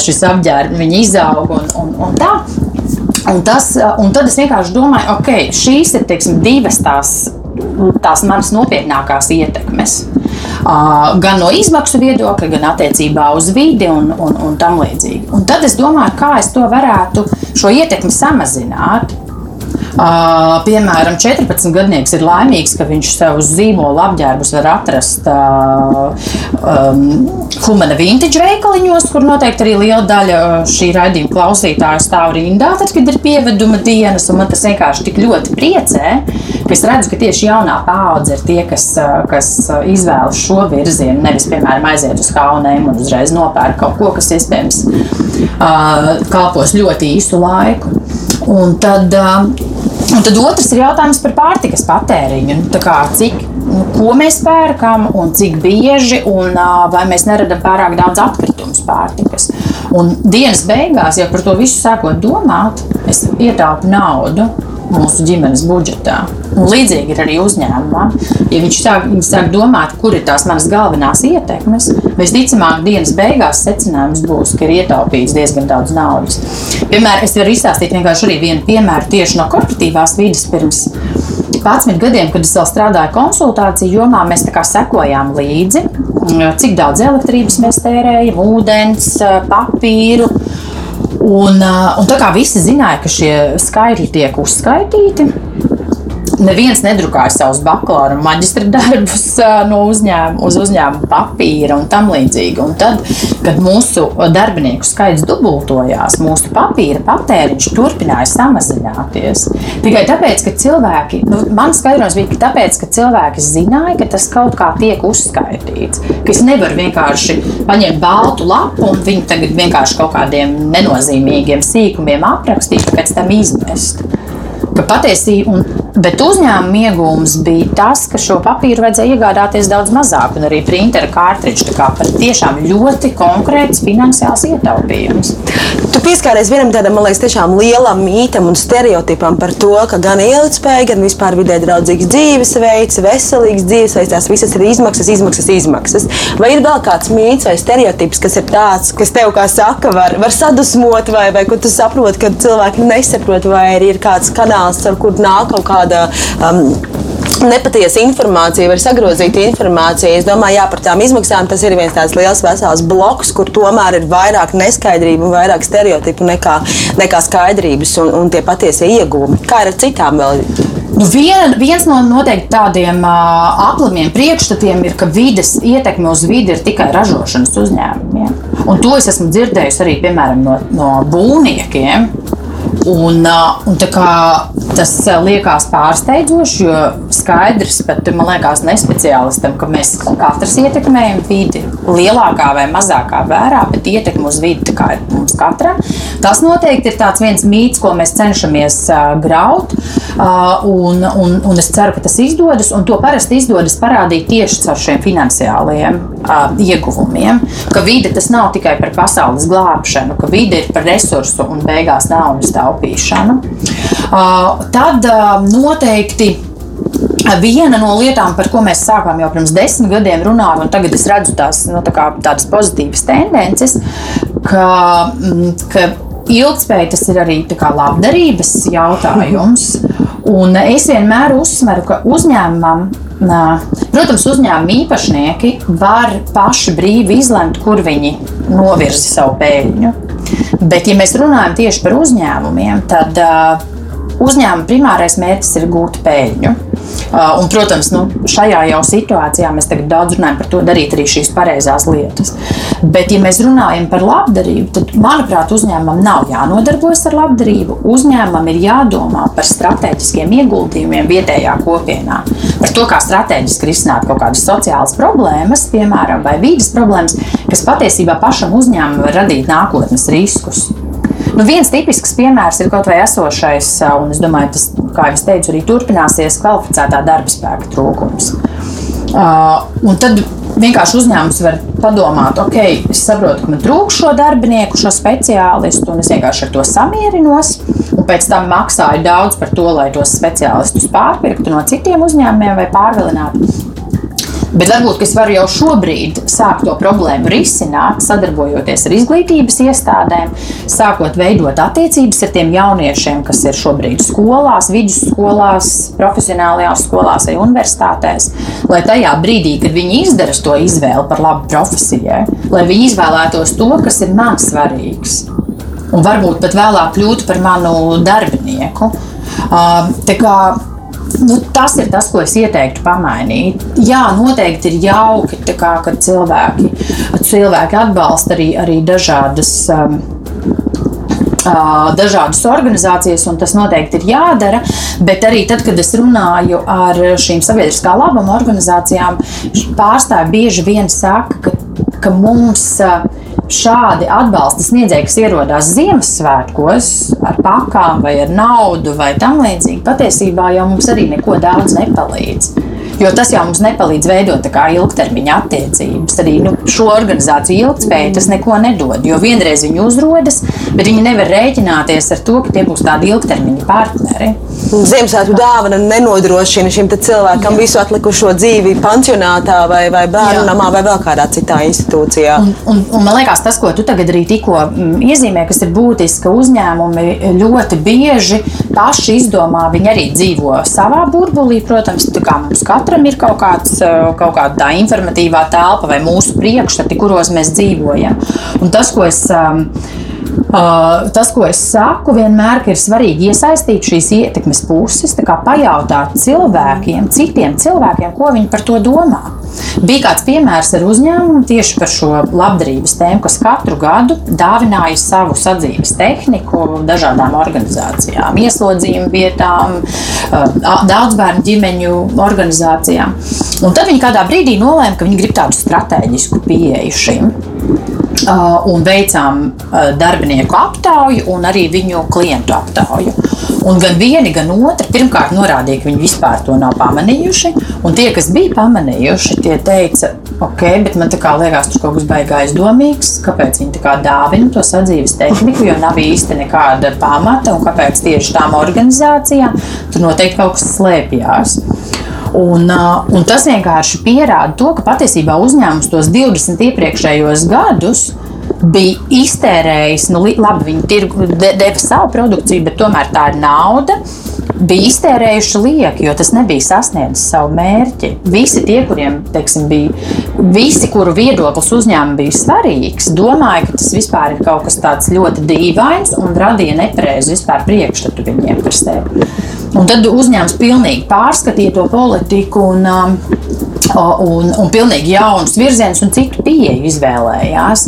šis apģērbs izaug un, un, un tā. Un, tas, un tad es vienkārši domāju, ok, šīs ir teiksim, divas tās, tās manas nopietnākās ietekmes gan no izmaksu viedokļa, gan attiecībā uz vidi un, un, un tam līdzīgi. Un tad es domāju, kā es to varētu šo ietekmi samazināt. Uh, piemēram, 14 gadnieks ir laimīgs, ka viņš sev uz zīmola apģērbus var atrast uh, um, Humana vintage veikaliņos, kur noteikti arī liela daļa šī raidījuma klausītāju stāv rindā, tad, kad ir pieveduma dienas. Man tas vienkārši tik ļoti priecē, ka es redzu, ka tieši jaunā paudze ir tie, kas, kas izvēlas šo virzienu. Nevis, piemēram, aiziet uz Haunēm un uzreiz nopērk kaut ko, kas iespējams uh, kalpos ļoti īsu laiku. Un tad, um, un tad otrs ir jautājums par pārtikas patēriņu. Nu, kā, cik, nu, ko mēs pērkam un cik bieži, un uh, vai mēs neradām pārāk daudz atkritumus pārtikas. Un dienas beigās, jau par to visu sākot domāt, es ietaupu naudu mūsu ģimenes budžetā. Un līdzīgi ir arī uzņēmumā. Ja viņš sāk, sāk domāt, kur ir tās manas galvenās ietekmes, visticamāk, dienas beigās secinājums būs, ka ir ietaupīts diezgan daudz naudas. Piemēram, es varu izstāstīt vienkārši vienu piemēru tieši no korporatīvās vidas pirms 11 gadiem, kad es vēl strādāju konsultāciju jomā, mēs sekojām līdzi, cik daudz elektrības mēs tērējam, ūdens, papīru. Un, un tā kā visi zināja, ka šie skaitļi tiek uzskaitīti, neviens nedrukāja savus bakalaura un maģistra darbus no uzņēmuma uz uzņēmuma papīra un tam līdzīgi. Un tad, kad mūsu darbinieku skaits dubultojās, mūsu papīra patēriņš turpināja samazināties. Tikai tāpēc, ka cilvēki, nu, man skaidrojums bija, ka tāpēc, ka cilvēki zināja, ka tas kaut kā tiek uzskaitīts. Ka es nevaru vienkārši paņemt baltu lapu un viņu tagad vienkārši kaut kādiem nenozīmīgiem sīkumiem aprakstīt, pēc tam izmest ka patiesībā, bet uzņēmuma iegūms bija tas, ka šo papīru vajadzēja iegādāties daudz mazāk, un arī printera kārtiņš. Tā kā tiešām ļoti konkrēts finansiāls ietaupījums.
Tu pieskāries vienam tādam, man liekas, tiešām lielam mītam un stereotipam par to, ka gan ilgspēja, gan vispār vidē draudzīgs dzīvesveids, veselīgs dzīvesveids, tās visas ir izmaksas, izmaksas, izmaksas. Vai ir vēl kāds mīts vai stereotips, kas ir tāds, kas tev, kā saka, var, var sadusmot, vai, vai kur tu saproti, ka cilvēki nesaprot, vai ir kāds kanāls, ar kur nāk kaut kāda. Um, nepatiesa informācija, vai sagrozīta informācija. Es domāju, jā, par tām izmaksām tas ir viens tāds liels vesels bloks, kur tomēr ir vairāk neskaidrību un vairāk stereotipu nekā, nekā skaidrības un, un tie patiesie iegūmi. Kā ir ar citām vēl?
Nu, viena, viens no noteikti tādiem uh, aplamiem priekšstatiem ir, ka vides ietekme uz vidi ir tikai ražošanas uzņēmumiem. Un to es esmu dzirdējusi arī piemēram, no, no būvniekiem. Un, un tas liekas pārsteidzoši, jo skaidrs, pat man liekas, nespeciālistam, ka mēs katrs ietekmējam vidi lielākā vai mazākā mērā, bet ietekme uz vidi ir mums katram. Tas noteikti ir viens mīts, ko mēs cenšamies uh, graut. Uh, un, un, un es ceru, ka tas izdodas. To parasti izdodas parādīt tieši caur šiem finansiālajiem uh, ieguvumiem. Ka vide tas nav tikai par pasaules glābšanu, ka vide ir par resursu un beigās naudas taupīšanu. Uh, tad noteikti. Viena no lietām, par ko mēs sākām jau pirms desmit gadiem runāt, un tagad es redzu tās, nu, tā kā, tādas pozitīvas tendences, ka, mm, ka ilgspēja tas ir arī labdarības jautājums. Un es vienmēr uzsveru, ka uzņēmumam, protams, uzņēmuma īpašnieki var paši brīvi izlemt, kur viņi novirza savu peļņu. Bet, ja mēs runājam tieši par uzņēmumiem, tad uh, uzņēmuma primārais mērķis ir gūt peļņu. Uh, un, protams, nu, šajā jau situācijā mēs daudz runājam par to, darīt arī šīs pareizās lietas. Bet, ja mēs runājam par labdarību, tad, manuprāt, uzņēmumam nav jānodarbojas ar labdarību. Uzņēmumam ir jādomā par strateģiskiem ieguldījumiem vietējā kopienā, par to, kā strateģiski risināt kaut kādas sociālas problēmas, piemēram, vai vīdes problēmas, kas patiesībā pašam uzņēmumam var radīt nākotnes riskus. Nu, viens tipisks piemērs ir kaut vai esošais, un es domāju, tas, kā jau teicu, arī turpināsies kvalificētā darba spēka trūkums. Uh, tad vienkārši uzņēmums var padomāt, ok, es saprotu, ka man trūkst šo darbinieku, šo speciālistu, un es vienkārši ar to samierinos. Un pēc tam maksāju daudz par to, lai tos speciālistus pārpirktu no citiem uzņēmumiem vai pārvilinātu. Bet varbūt es varu jau šobrīd sākt to problēmu risināt, sadarbojoties ar izglītības iestādēm, sākot veidot attiecības ar tiem jauniešiem, kas ir šobrīd skolās, vidusskolās, profesionālajās skolās vai universitātēs. Lai tajā brīdī, kad viņi izdara to izvēli par labu profesijai, lai viņi izvēlētos to, kas ir man svarīgs. Un varbūt pat vēlāk kļūt par manu darbinieku. Uh, Nu, tas ir tas, ko es ieteiktu pamainīt. Jā, noteikti ir jauki, kā, kad cilvēki, cilvēki atbalsta arī, arī dažādas. Um, dažādas organizācijas, un tas noteikti ir jādara. Bet arī tad, kad es runāju ar šīm sabiedriskā labuma organizācijām, pārstāvji bieži vien saka, ka, ka mums šādi atbalsta sniedzēji, kas ierodas Ziemassvētkos ar pakām vai ar naudu vai tam līdzīgi, patiesībā jau mums arī neko daudz nepalīdz. Jo tas jau mums nepalīdz veidot ilgtermiņa attiecības. Arī nu, šo organizāciju ilgspēja tas neko nedod. Jo vienreiz viņi uzrodas, bet viņi nevar rēķināties ar to, ka tie būs tādi ilgtermiņa partneri.
Ziemassvētku dāvana nenodrošina šim cilvēkam Jā. visu atlikušo dzīvi pansionātā vai, vai bērnu namā vai vēl kādā citā institūcijā.
Un, un, un man liekas, tas, ko tu tagad arī tikko mm, iezīmē, kas ir būtiski, ka uzņēmumi ļoti bieži paši izdomā, viņi arī dzīvo savā burbulī, protams, kā mums katram katram ir kaut, kāds, eh, kaut kāda informatīvā telpa vai mūsu priekšstati, kuros mēs dzīvojam. Un tas, ko es. Uh, tas, ko es saku, vienmēr ir svarīgi iesaistīt šīs ietekmes puses, pajautāt cilvēkiem, citiem cilvēkiem, ko viņi par to domā. Bija kāds piemērs ar uzņēmumu tieši par šo labdarības tēmu, kas katru gadu dāvināja savu sadzīves tehniku dažādām organizācijām, ieslodzījuma vietām, daudz bērnu ģimeņu organizācijām. Un tad viņi kādā brīdī nolēma, ka viņi grib tādu strateģisku pieeju šim. Uh, un veicām uh, darbinieku aptauju un arī viņu klientu aptauju. Un gan viena, gan otra pirmkārt norādīja, ka viņi vispār to nav pamanījuši. Un tie, kas bija pamanījuši, tie teica, ok, bet man liekas, tur kaut kas baigā aizdomīgs. Kāpēc viņi tā dāvina to sadzīves tehniku, jo nav īsti nekāda pamata un kāpēc tieši tām organizācijām tur noteikti kaut kas slēpjas. Un, un tas vienkārši pierāda to, ka patiesībā uzņēmums tos 20 iepriekšējos gadus bija iztērējis, nu, labi, viņi tirgu, de, deva savu produkciju, bet tomēr tā ir nauda. Bija iztērējuši lieki, jo tas nebija sasniedzis savu mērķi. Visi tie, kuriem teiksim, bija, visi, kuru viedoklis uzņēmumam bija svarīgs, domāja, ka tas vispār ir kaut kas tāds ļoti dīvains un radīja nepareizu priekšstatu viņiem par sevi. Un tad uzņēmums pilnīgi pārskatīja to politiku un, um, un, un pilnīgi jaunus virzienus un citu pieeju izvēlējās.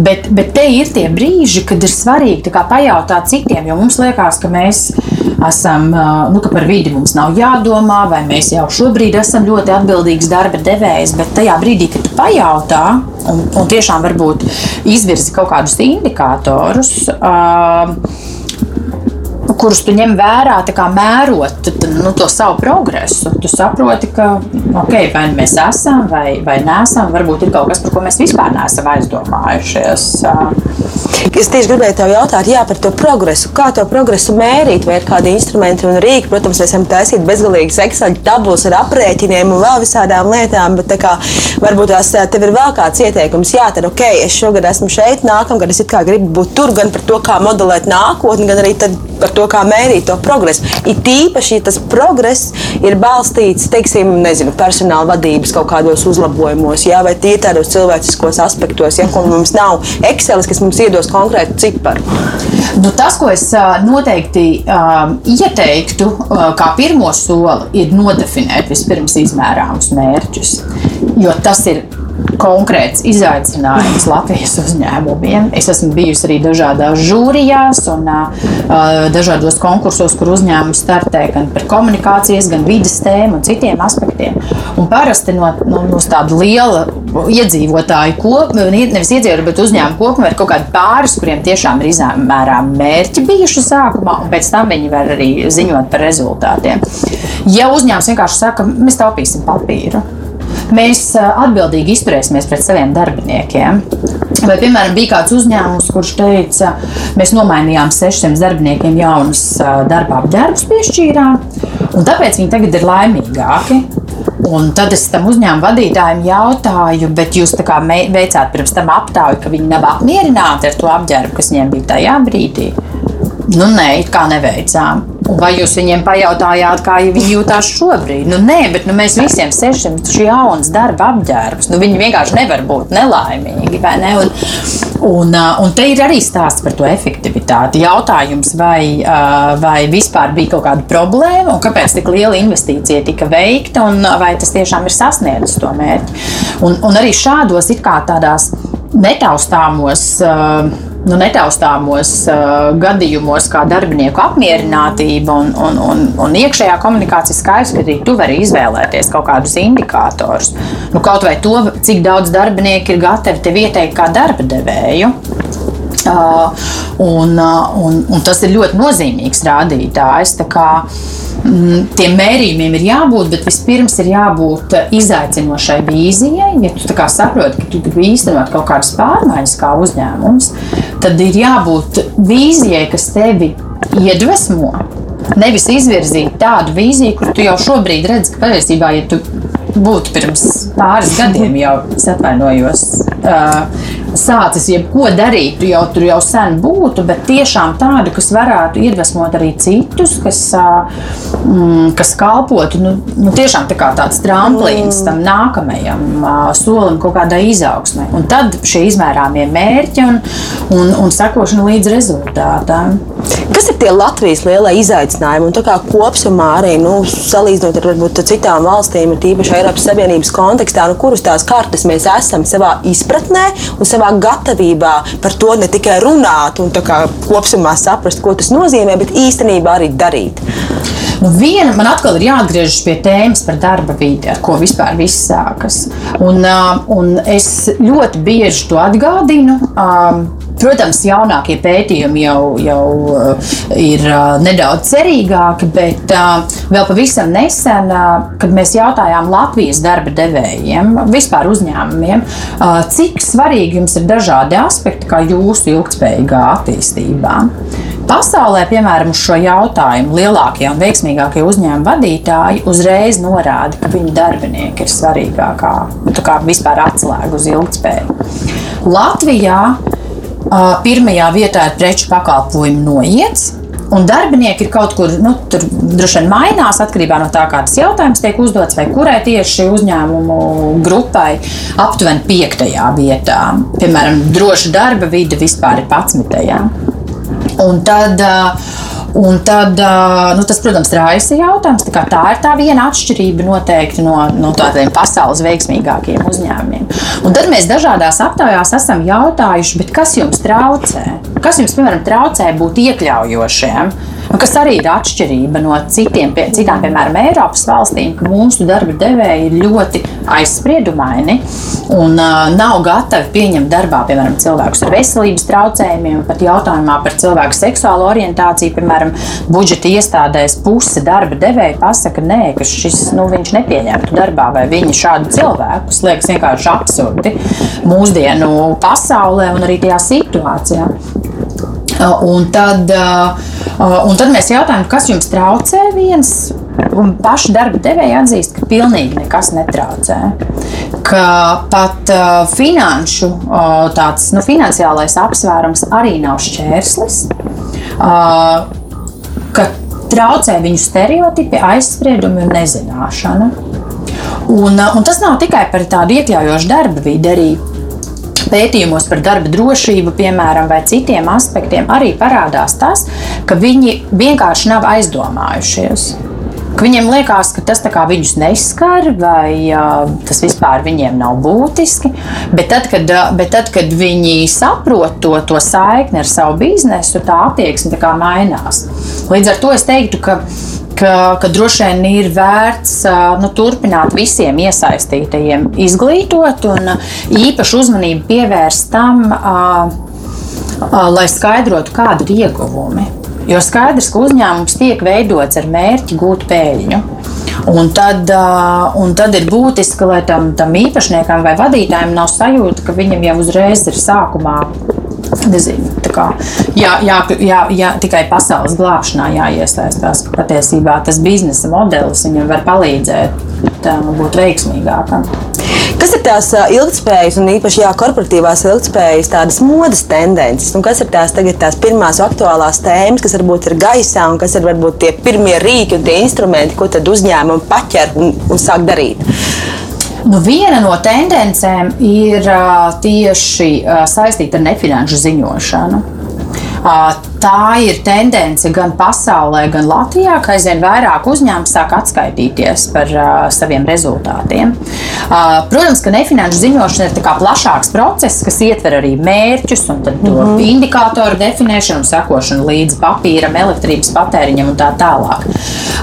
Bet, bet te ir tie brīži, kad ir svarīgi pajautāt citiem, jo mums liekas, ka mēs esam, uh, nu, ka par vidi mums nav jādomā, vai mēs jau šobrīd esam ļoti atbildīgs darba devējs, bet tajā brīdī, kad tu pajautā un, un tiešām varbūt izvirzi kaut kādus indikatorus. Uh, kurus tu ņem vērā, mērot nu, to savu progresu. Tu saproti, ka okay, vai nu mēs esam, vai, vai neesam, varbūt ir kaut kas, par ko mēs vispār neesam aizdomājušies.
Es tieši gribēju te jautāt jā, par to progresu. Kā to progresu mērīt, vai ir kādi instrumenti un rīki? Protams, mēs varam taisīt bezgalīgas Excel tabulas ar aprēķiniem un vēl visādām lietām, bet kā, varbūt tās tev ir vēl kāds ieteikums. Jā, tad ok, es šogad esmu šeit, nākamgad es gribu būt tur gan par to, kā modelēt nākotni, gan arī par to, kā mērīt to progresu. It īpaši, ja tas progress ir balstīts, teiksim, nezinu, personāla vadības kaut kādos uzlabojumos, jā, vai tie tādos cilvēciskos aspektos, ja mums nav Excel, kas mums iedos konkrētu ciparu.
Nu, tas, ko es noteikti uh, ieteiktu, kā pirmo soli, ir nodefinēt vispirms izmērāmus mērķus. Jo tas ir konkrēts izaicinājums Latvijas uzņēmumiem. Es esmu bijusi arī dažādās žūrijās un uh, dažādos konkursos, kur uzņēmumi startē gan par komunikācijas, gan vidas tēmu un citiem aspektiem. Un parasti no, no, no tāda liela iedzīvotāju kopuma, nevis iedzīvotāju, bet uzņēmumu kopuma ir kaut kādi pāris, kuriem tiešām ir izmērām mērķi bijuši sākumā, un pēc tam viņi var arī ziņot par rezultātiem. Ja uzņēmums vienkārši saka, mēs taupīsim papīru, mēs atbildīgi izturēsimies pret saviem darbiniekiem. Vai, piemēram, bija kāds uzņēmums, kurš teica, mēs nomainījām 600 darbiniekiem jaunus darba apģērbus, piešķīrām, un tāpēc viņi tagad ir laimīgāki. Un tad es tam uzņēmumu vadītājiem jautāju, bet jūs veicāt pirms tam aptauju, ka viņi nav apmierināti ar to apģērbu, kas viņiem bija tajā brīdī. Nu, nē, kā neveicām. Vai jūs viņiem pajautājāt, kā viņi jūtas šobrīd? Nu, nē, bet nu, mēs visiem sešiem šī jaunas darba apģērbs. Nu, viņi vienkārši nevar būt nelaimīgi. Ne? Un, un, un te ir arī stāsts par to efektivitāti. Jautājums, vai, vai vispār bija kaut kāda problēma un kāpēc tik liela investīcija tika veikta un vai tas tiešām ir sasniedzis to mērķi. Un, un arī šādos it kā tādās netaustāmos. Uh, nu, netaustāmos uh, gadījumos, kā darbinieku apmierinātība un, un, un, un iekšējā komunikācija, skaidrs, ka arī tu vari izvēlēties kaut kādus indikatorus. Nu, kaut vai to, cik daudz darbinieku ir gatavi tev ieteikt kā darba devēju. Uh, un, uh, un, un tas ir ļoti nozīmīgs rādītājs. Mm, tiem mērījumiem ir jābūt, bet vispirms ir jābūt izaicinošai vīzijai. Ja tu saproti, ka tu gribi īstenot kaut kādas pārmaiņas kā uzņēmums, tad ir jābūt vīzijai, kas tevi iedvesmo. Nevis izvirzīt tādu vīziju, kur tu jau šobrīd redzi, ka patiesībā, ja tu būtu pirms pāris gadiem, jau atvainojos, uh, sācis jebko darīt, tu jau tur jau sen būtu, bet tiešām tādu, kas varētu iedvesmot arī citus, kas, mm, kas kalpotu nu, nu, tiešām tā tāds tramplīns tam nākamajam solim, kaut kādai izaugsmai. Un tad šie izmērāmie mērķi un, un, un sekošana līdz rezultātam.
Kas ir tie Latvijas lielie izaicinājumi? Un tā kā kopumā arī nu, salīdzinot ar varbūt, citām valstīm, tīpaši Eiropas Savienības kontekstā, nu, kuras tās kartes mēs esam savā izpratnē un savā gatavībā par to ne tikai runāt un kopumā saprast, ko tas nozīmē, bet īstenībā arī darīt.
Nu, viena, man atkal ir jāatgriežas pie tēmas par darba vidi, ar ko vispār viss sākas. Un, un es ļoti bieži to atgādinu. Protams, jaunākie pētījumi jau, jau ir nedaudz cerīgāki, bet vēl pavisam nesen, kad mēs jautājām Latvijas darba devējiem, vispār uzņēmumiem, cik svarīgi jums ir dažādi aspekti, kā jūsu ilgspējīgā attīstībā. Pasaulē, piemēram, uz šo jautājumu lielākie un veiksmīgākie uzņēmuma vadītāji uzreiz norāda, ka viņu darbinieki ir svarīgākā nu, vispār atslēga uz ilgspēju. Latvijā pirmajā vietā ir preču pakalpojumu noiets. Un darbinieki ir kaut kur, nu, tur droši vien mainās atkarībā no tā, kādas jautājumas tiek uzdots, vai kurai tieši uzņēmumu grupai aptuveni piektajā vietā. Piemēram, droša darba vide vispār ir 11. Un tad, un tad nu, tas, protams, raisa jautājums. Tā, tā ir tā viena atšķirība noteikti no, no tādiem pasaules veiksmīgākiem uzņēmumiem. Un tad mēs dažādās aptaujās esam jautājuši, kas jums traucē? Kas jums, piemēram, traucē būt iekļaujošiem? Nu, kas arī ir atšķirība no citiem, pie, citām, piemēram, Eiropas valstīm, ka mūsu darba devēji ir ļoti aizspriedumaini un uh, nav gatavi pieņemt darbā, piemēram, cilvēkus ar veselības traucējumiem, pat jautājumā par cilvēku seksuālo orientāciju, piemēram, budžeta iestādēs puse darba devēja pasaka, nē, ka šis, nu, viņš nepieņemtu darbā vai viņa šādu cilvēku. Tas liekas vienkārši absurdi mūsdienu pasaulē un arī tajā situācijā. Un tad, un tad mēs jautājām, kas jums traucē viens. Un paši darba devēji atzīst, ka pilnīgi nekas netraucē. Ka pat uh, finanšu, uh, tāds nu, finansiālais apsvērums arī nav šķērslis. Uh, ka traucē viņu stereotipi, aizspriedumi un nezināšana. Un, un tas nav tikai par tādu iekļaujošu darba vidi, arī pētījumos par darba drošību, piemēram, vai citiem aspektiem, arī parādās tas, ka viņi vienkārši nav aizdomājušies. Viņiem liekas, ka tas viņus neskar, vai uh, tas vispār viņiem nav būtiski. Bet tad, kad, bet tad, kad viņi saprot to, to saikni ar savu biznesu, tā attieksme tā mainās. Līdz ar to es teiktu, ka ka, ka droši vien ir vērts nu, turpināt visiem iesaistītajiem izglītot un īpašu uzmanību pievērst tam, lai skaidrotu, kādi ir ieguvumi. Jo skaidrs, ka uzņēmums tiek veidots ar mērķi gūt peļņu. Un tad, un tad ir būtiski, lai tam, tam īpašniekam vai vadītājam nav sajūta, ka viņam jau uzreiz ir sākumā nezinu, kā, jā, jā, jā, jā, tikai pasaules glābšanā jāiesaistās. Patiesībā tas biznesa modelis viņam var palīdzēt būt veiksmīgākam.
Kas ir tās ilgspējas un īpaši jā, korporatīvās ilgspējas, tādas modes tendences? Un kas ir tās, tagad, tās pirmās aktuālās tēmas, kas varbūt ir gaisā un kas ir varbūt tie pirmie rīki un tie instrumenti, ko tad uzņēmumi paķer un, un sāk darīt?
Nu, viena no tendencēm ir tieši saistīta ar nefinanšu ziņošanu. Tā ir tendence gan pasaulē, gan Latvijā, ka aizvien vairāk uzņēmumi sāk atskaitīties par uh, saviem rezultātiem. Uh, protams, ka nefinanšu ziņošana ir plašāks process, kas ietver arī mērķus un mm -hmm. indikātoru definēšanu, sekošanu līdzi papīram, elektrības patēriņam un tā tālāk.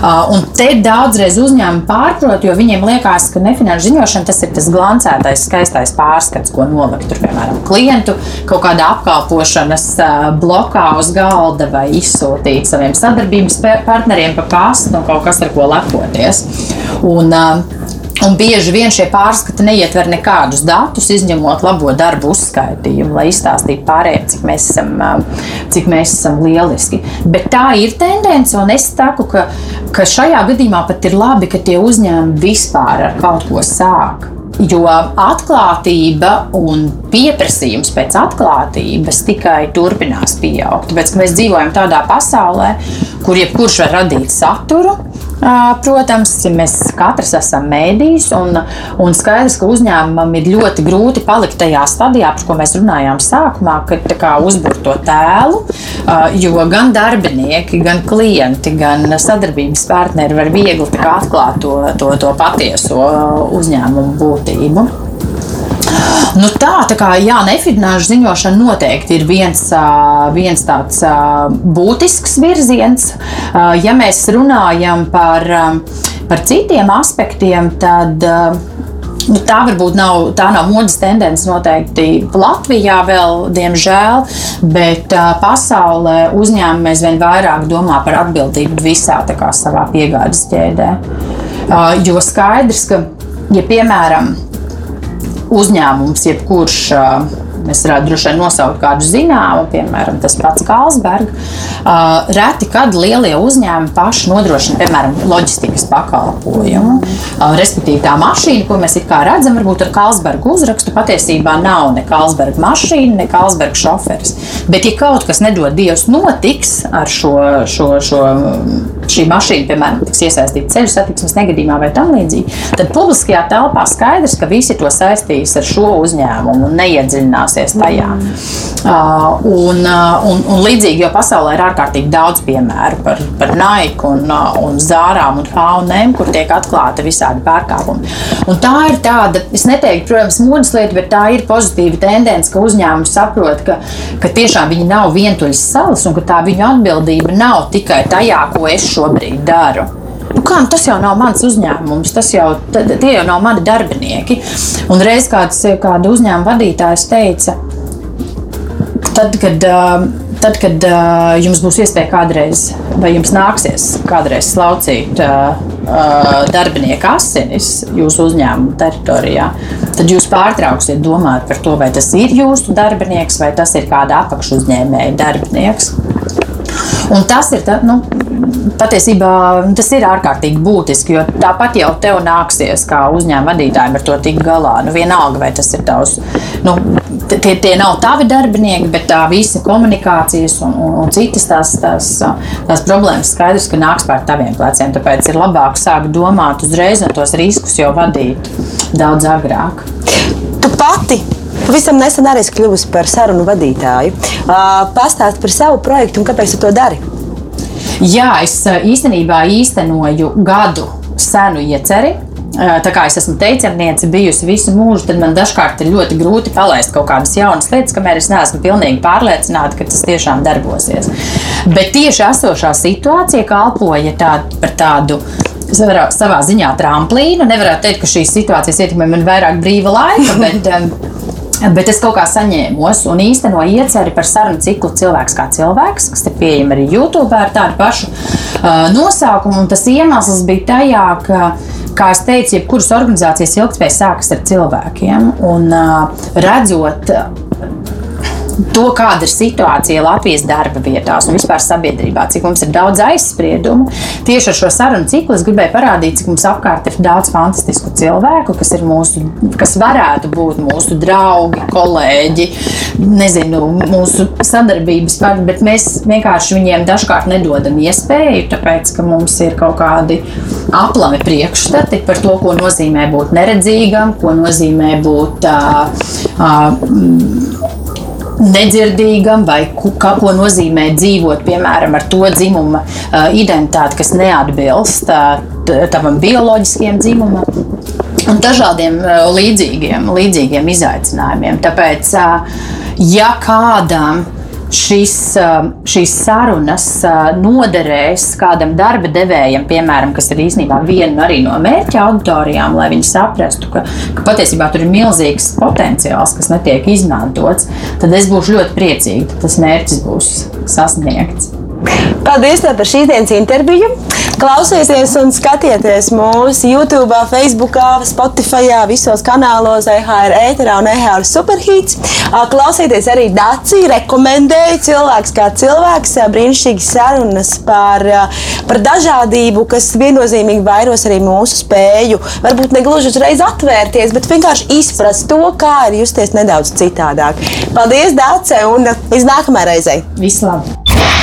Uh, un te daudzreiz uzņēmumi pārprot, jo viņiem liekas, ka nefinanšu ziņošana tas ir tas glancētais, skaistais pārskats, ko nolikt tur, piemēram, klientu kaut kādā apkalpošanas uh, blokā uz galda galda vai izsūtīt saviem sadarbības partneriem pa pastu un kaut kas, ar ko lepoties. Un, uh, Un bieži vien šie pārskati neietver nekādus datus, izņemot labo darbu uzskaitījumu, lai izstāstītu pārējiem, cik mēs esam, um, cik mēs esam lieliski. Bet tā ir tendence, un es saku, ka, ka šajā gadījumā pat ir labi, ka tie uzņēmumi vispār ar kaut ko sāk. Jo atklātība un pieprasījums pēc atklātības tikai turpinās pieaugt. Tāpēc mēs dzīvojam tādā pasaulē, kur jebkurš var radīt saturu. Protams, mēs katrs esam mēdījis, un, un skaidrs, ka uzņēmumam ir ļoti grūti palikt tajā stadijā, par ko mēs runājām sākumā, kad uzbūvēt to tēlu. Jo gan darbinieki, gan klienti, gan sadarbības partneri var viegli atklāt to, to, to patieso uzņēmumu būtību. Nu tā, tā kā jā, nefinanšu ziņošana noteikti ir viens, viens tāds būtisks virziens. Ja mēs runājam par, par citiem aspektiem, tad Nu, tā varbūt nav, tā nav modes tendence noteikti Latvijā vēl, diemžēl, bet uh, pasaulē uzņēmumi aizvien vairāk domā par atbildību visā kā, savā piegādes ķēdē. Uh, jo skaidrs, ka, ja piemēram uzņēmums, jebkurš Mēs varētu droši vien nosaukt kādu zināmu, piemēram, tas pats Kalsbergs. Uh, reti kad lielie uzņēmumi paši nodrošina, piemēram, loģistikas pakalpojumu. Uh, respektīvi, tā mašīna, ko mēs redzam, varbūt ar Kalsbergu uzrakstu, patiesībā nav ne Kalsberga mašīna, ne Kalsberga šoferis. Bet, ja kaut kas nedod Dievs notiks ar šo, šo, šo šī mašīna, piemēram, tiks iesaistīta ceļu satiksmes negadījumā vai tam līdzīgi, tad publiskajā telpā skaidrs, ka visi to saistīs ar šo uzņēmumu un neiedziļināsies tajā. Uh, un, uh, un, un līdzīgi, jo pasaulē ir ārkārtīgi daudz piemēru par, par Nike un, uh, un Zārām un Haunēm, kur tiek atklāti visādi pārkāpumi. Un tā ir tāda, es neteiktu, protams, modes lieta, bet tā ir pozitīva tendence, ka uzņēmums saprot, ka, ka tiešām viņi nav vientuļas salas un ka tā viņu atbildība nav tikai tajā, ko es šobrīd daru. Nu kā, nu tas jau nav mans uzņēmums, tas jau tie jau nav mani darbinieki. Un reiz kāds kāda uzņēmuma vadītājs teica, tad, kad, tad, kad jums būs iespēja kādreiz, vai jums nāksies kādreiz slaucīt darbinieku asinis jūsu uzņēmuma teritorijā, tad jūs pārtrauksiet domāt par to, vai tas ir jūsu darbinieks vai tas ir kāda apakšuzņēmēja darbinieks. Un tas ir tā, nu, patiesībā tas ir ārkārtīgi būtiski, jo tāpat jau tev nāksies kā uzņēmuma vadītājiem ar to tikt galā. Nu, vienalga, vai tas ir tavs, nu, tie, tie nav tavi darbinieki, bet tā visa komunikācijas un, un, un citas tās, tās, tās problēmas skaidrs, ka nāks pār taviem pleciem. Tāpēc ir labāk sākt domāt uzreiz un tos riskus jau vadīt daudz agrāk.
Tu pati Pavisam nesen arī kļuvusi par sarunu vadītāju. Pastāst par savu projektu un kāpēc tu to dari?
Jā, es īstenībā īstenoju gadu senu ieceri. Tā kā es esmu teicamniece, bijusi visu mūžu, tad man dažkārt ir ļoti grūti palaist kaut kādas jaunas lietas, kamēr es neesmu pilnīgi pārliecināta, ka tas tiešām darbosies. Bet tieši esošā situācija kalpoja tā, par tādu savā ziņā tramplīnu. Nevarētu teikt, ka šīs situācijas ietekmē man vairāk brīva laika, bet Bet es kaut kā saņēmos un īstenoju ieceri par sarunu ciklu Cilvēks kā cilvēks, kas ir pieejama arī YouTube ar tādu pašu uh, nosaukumu. Un tas iemesls bija tajā, ka, kā jau teicu, jebkuras organizācijas ilgspēja sākas ar cilvēkiem. Un uh, redzot to, kāda ir situācija Latvijas darba vietās un vispār sabiedrībā, cik mums ir daudz aizspriedumu. Tieši ar šo sarunu ciklu es gribēju parādīt, cik mums apkārt ir daudz fantastisku cilvēku, kas, mūsu, kas varētu būt mūsu draugi, kolēģi, nezinu, mūsu sadarbības partneri, bet mēs vienkārši viņiem dažkārt nedodam iespēju, tāpēc, ka mums ir kaut kādi aplami priekšstati par to, ko nozīmē būt neredzīgam, ko nozīmē būt. Uh, uh, nedzirdīgam, vai kā, ko nozīmē dzīvot, piemēram, ar to dzimuma uh, identitāti, kas neatbilst uh, tavam bioloģiskajam dzimumam. Un dažādiem uh, līdzīgiem, līdzīgiem izaicinājumiem. Tāpēc, ja kādam šis, šīs sarunas noderēs kādam darba devējam, piemēram, kas ir īstenībā viena no mērķa auditorijām, lai viņi saprastu, ka, ka patiesībā tur ir milzīgs potenciāls, kas netiek izmantots, tad es būšu ļoti priecīga, ka tas mērķis būs sasniegts.
Paldies par šīs dienas interviju. Klausieties un skatieties mūsu YouTube, Facebook, Spotify, visos kanālos, EHR, ēterā un EHR superhīts. Klausieties arī Dāci, rekomendēju cilvēks kā cilvēks, brīnišķīgi sarunas par, par dažādību, kas viennozīmīgi vairos arī mūsu spēju. Varbūt ne gluži uzreiz atvērties, bet vienkārši izprast to, kā ir justies nedaudz citādāk. Paldies, Dāce, un līdz nākamajai reizei!
Vislabāk!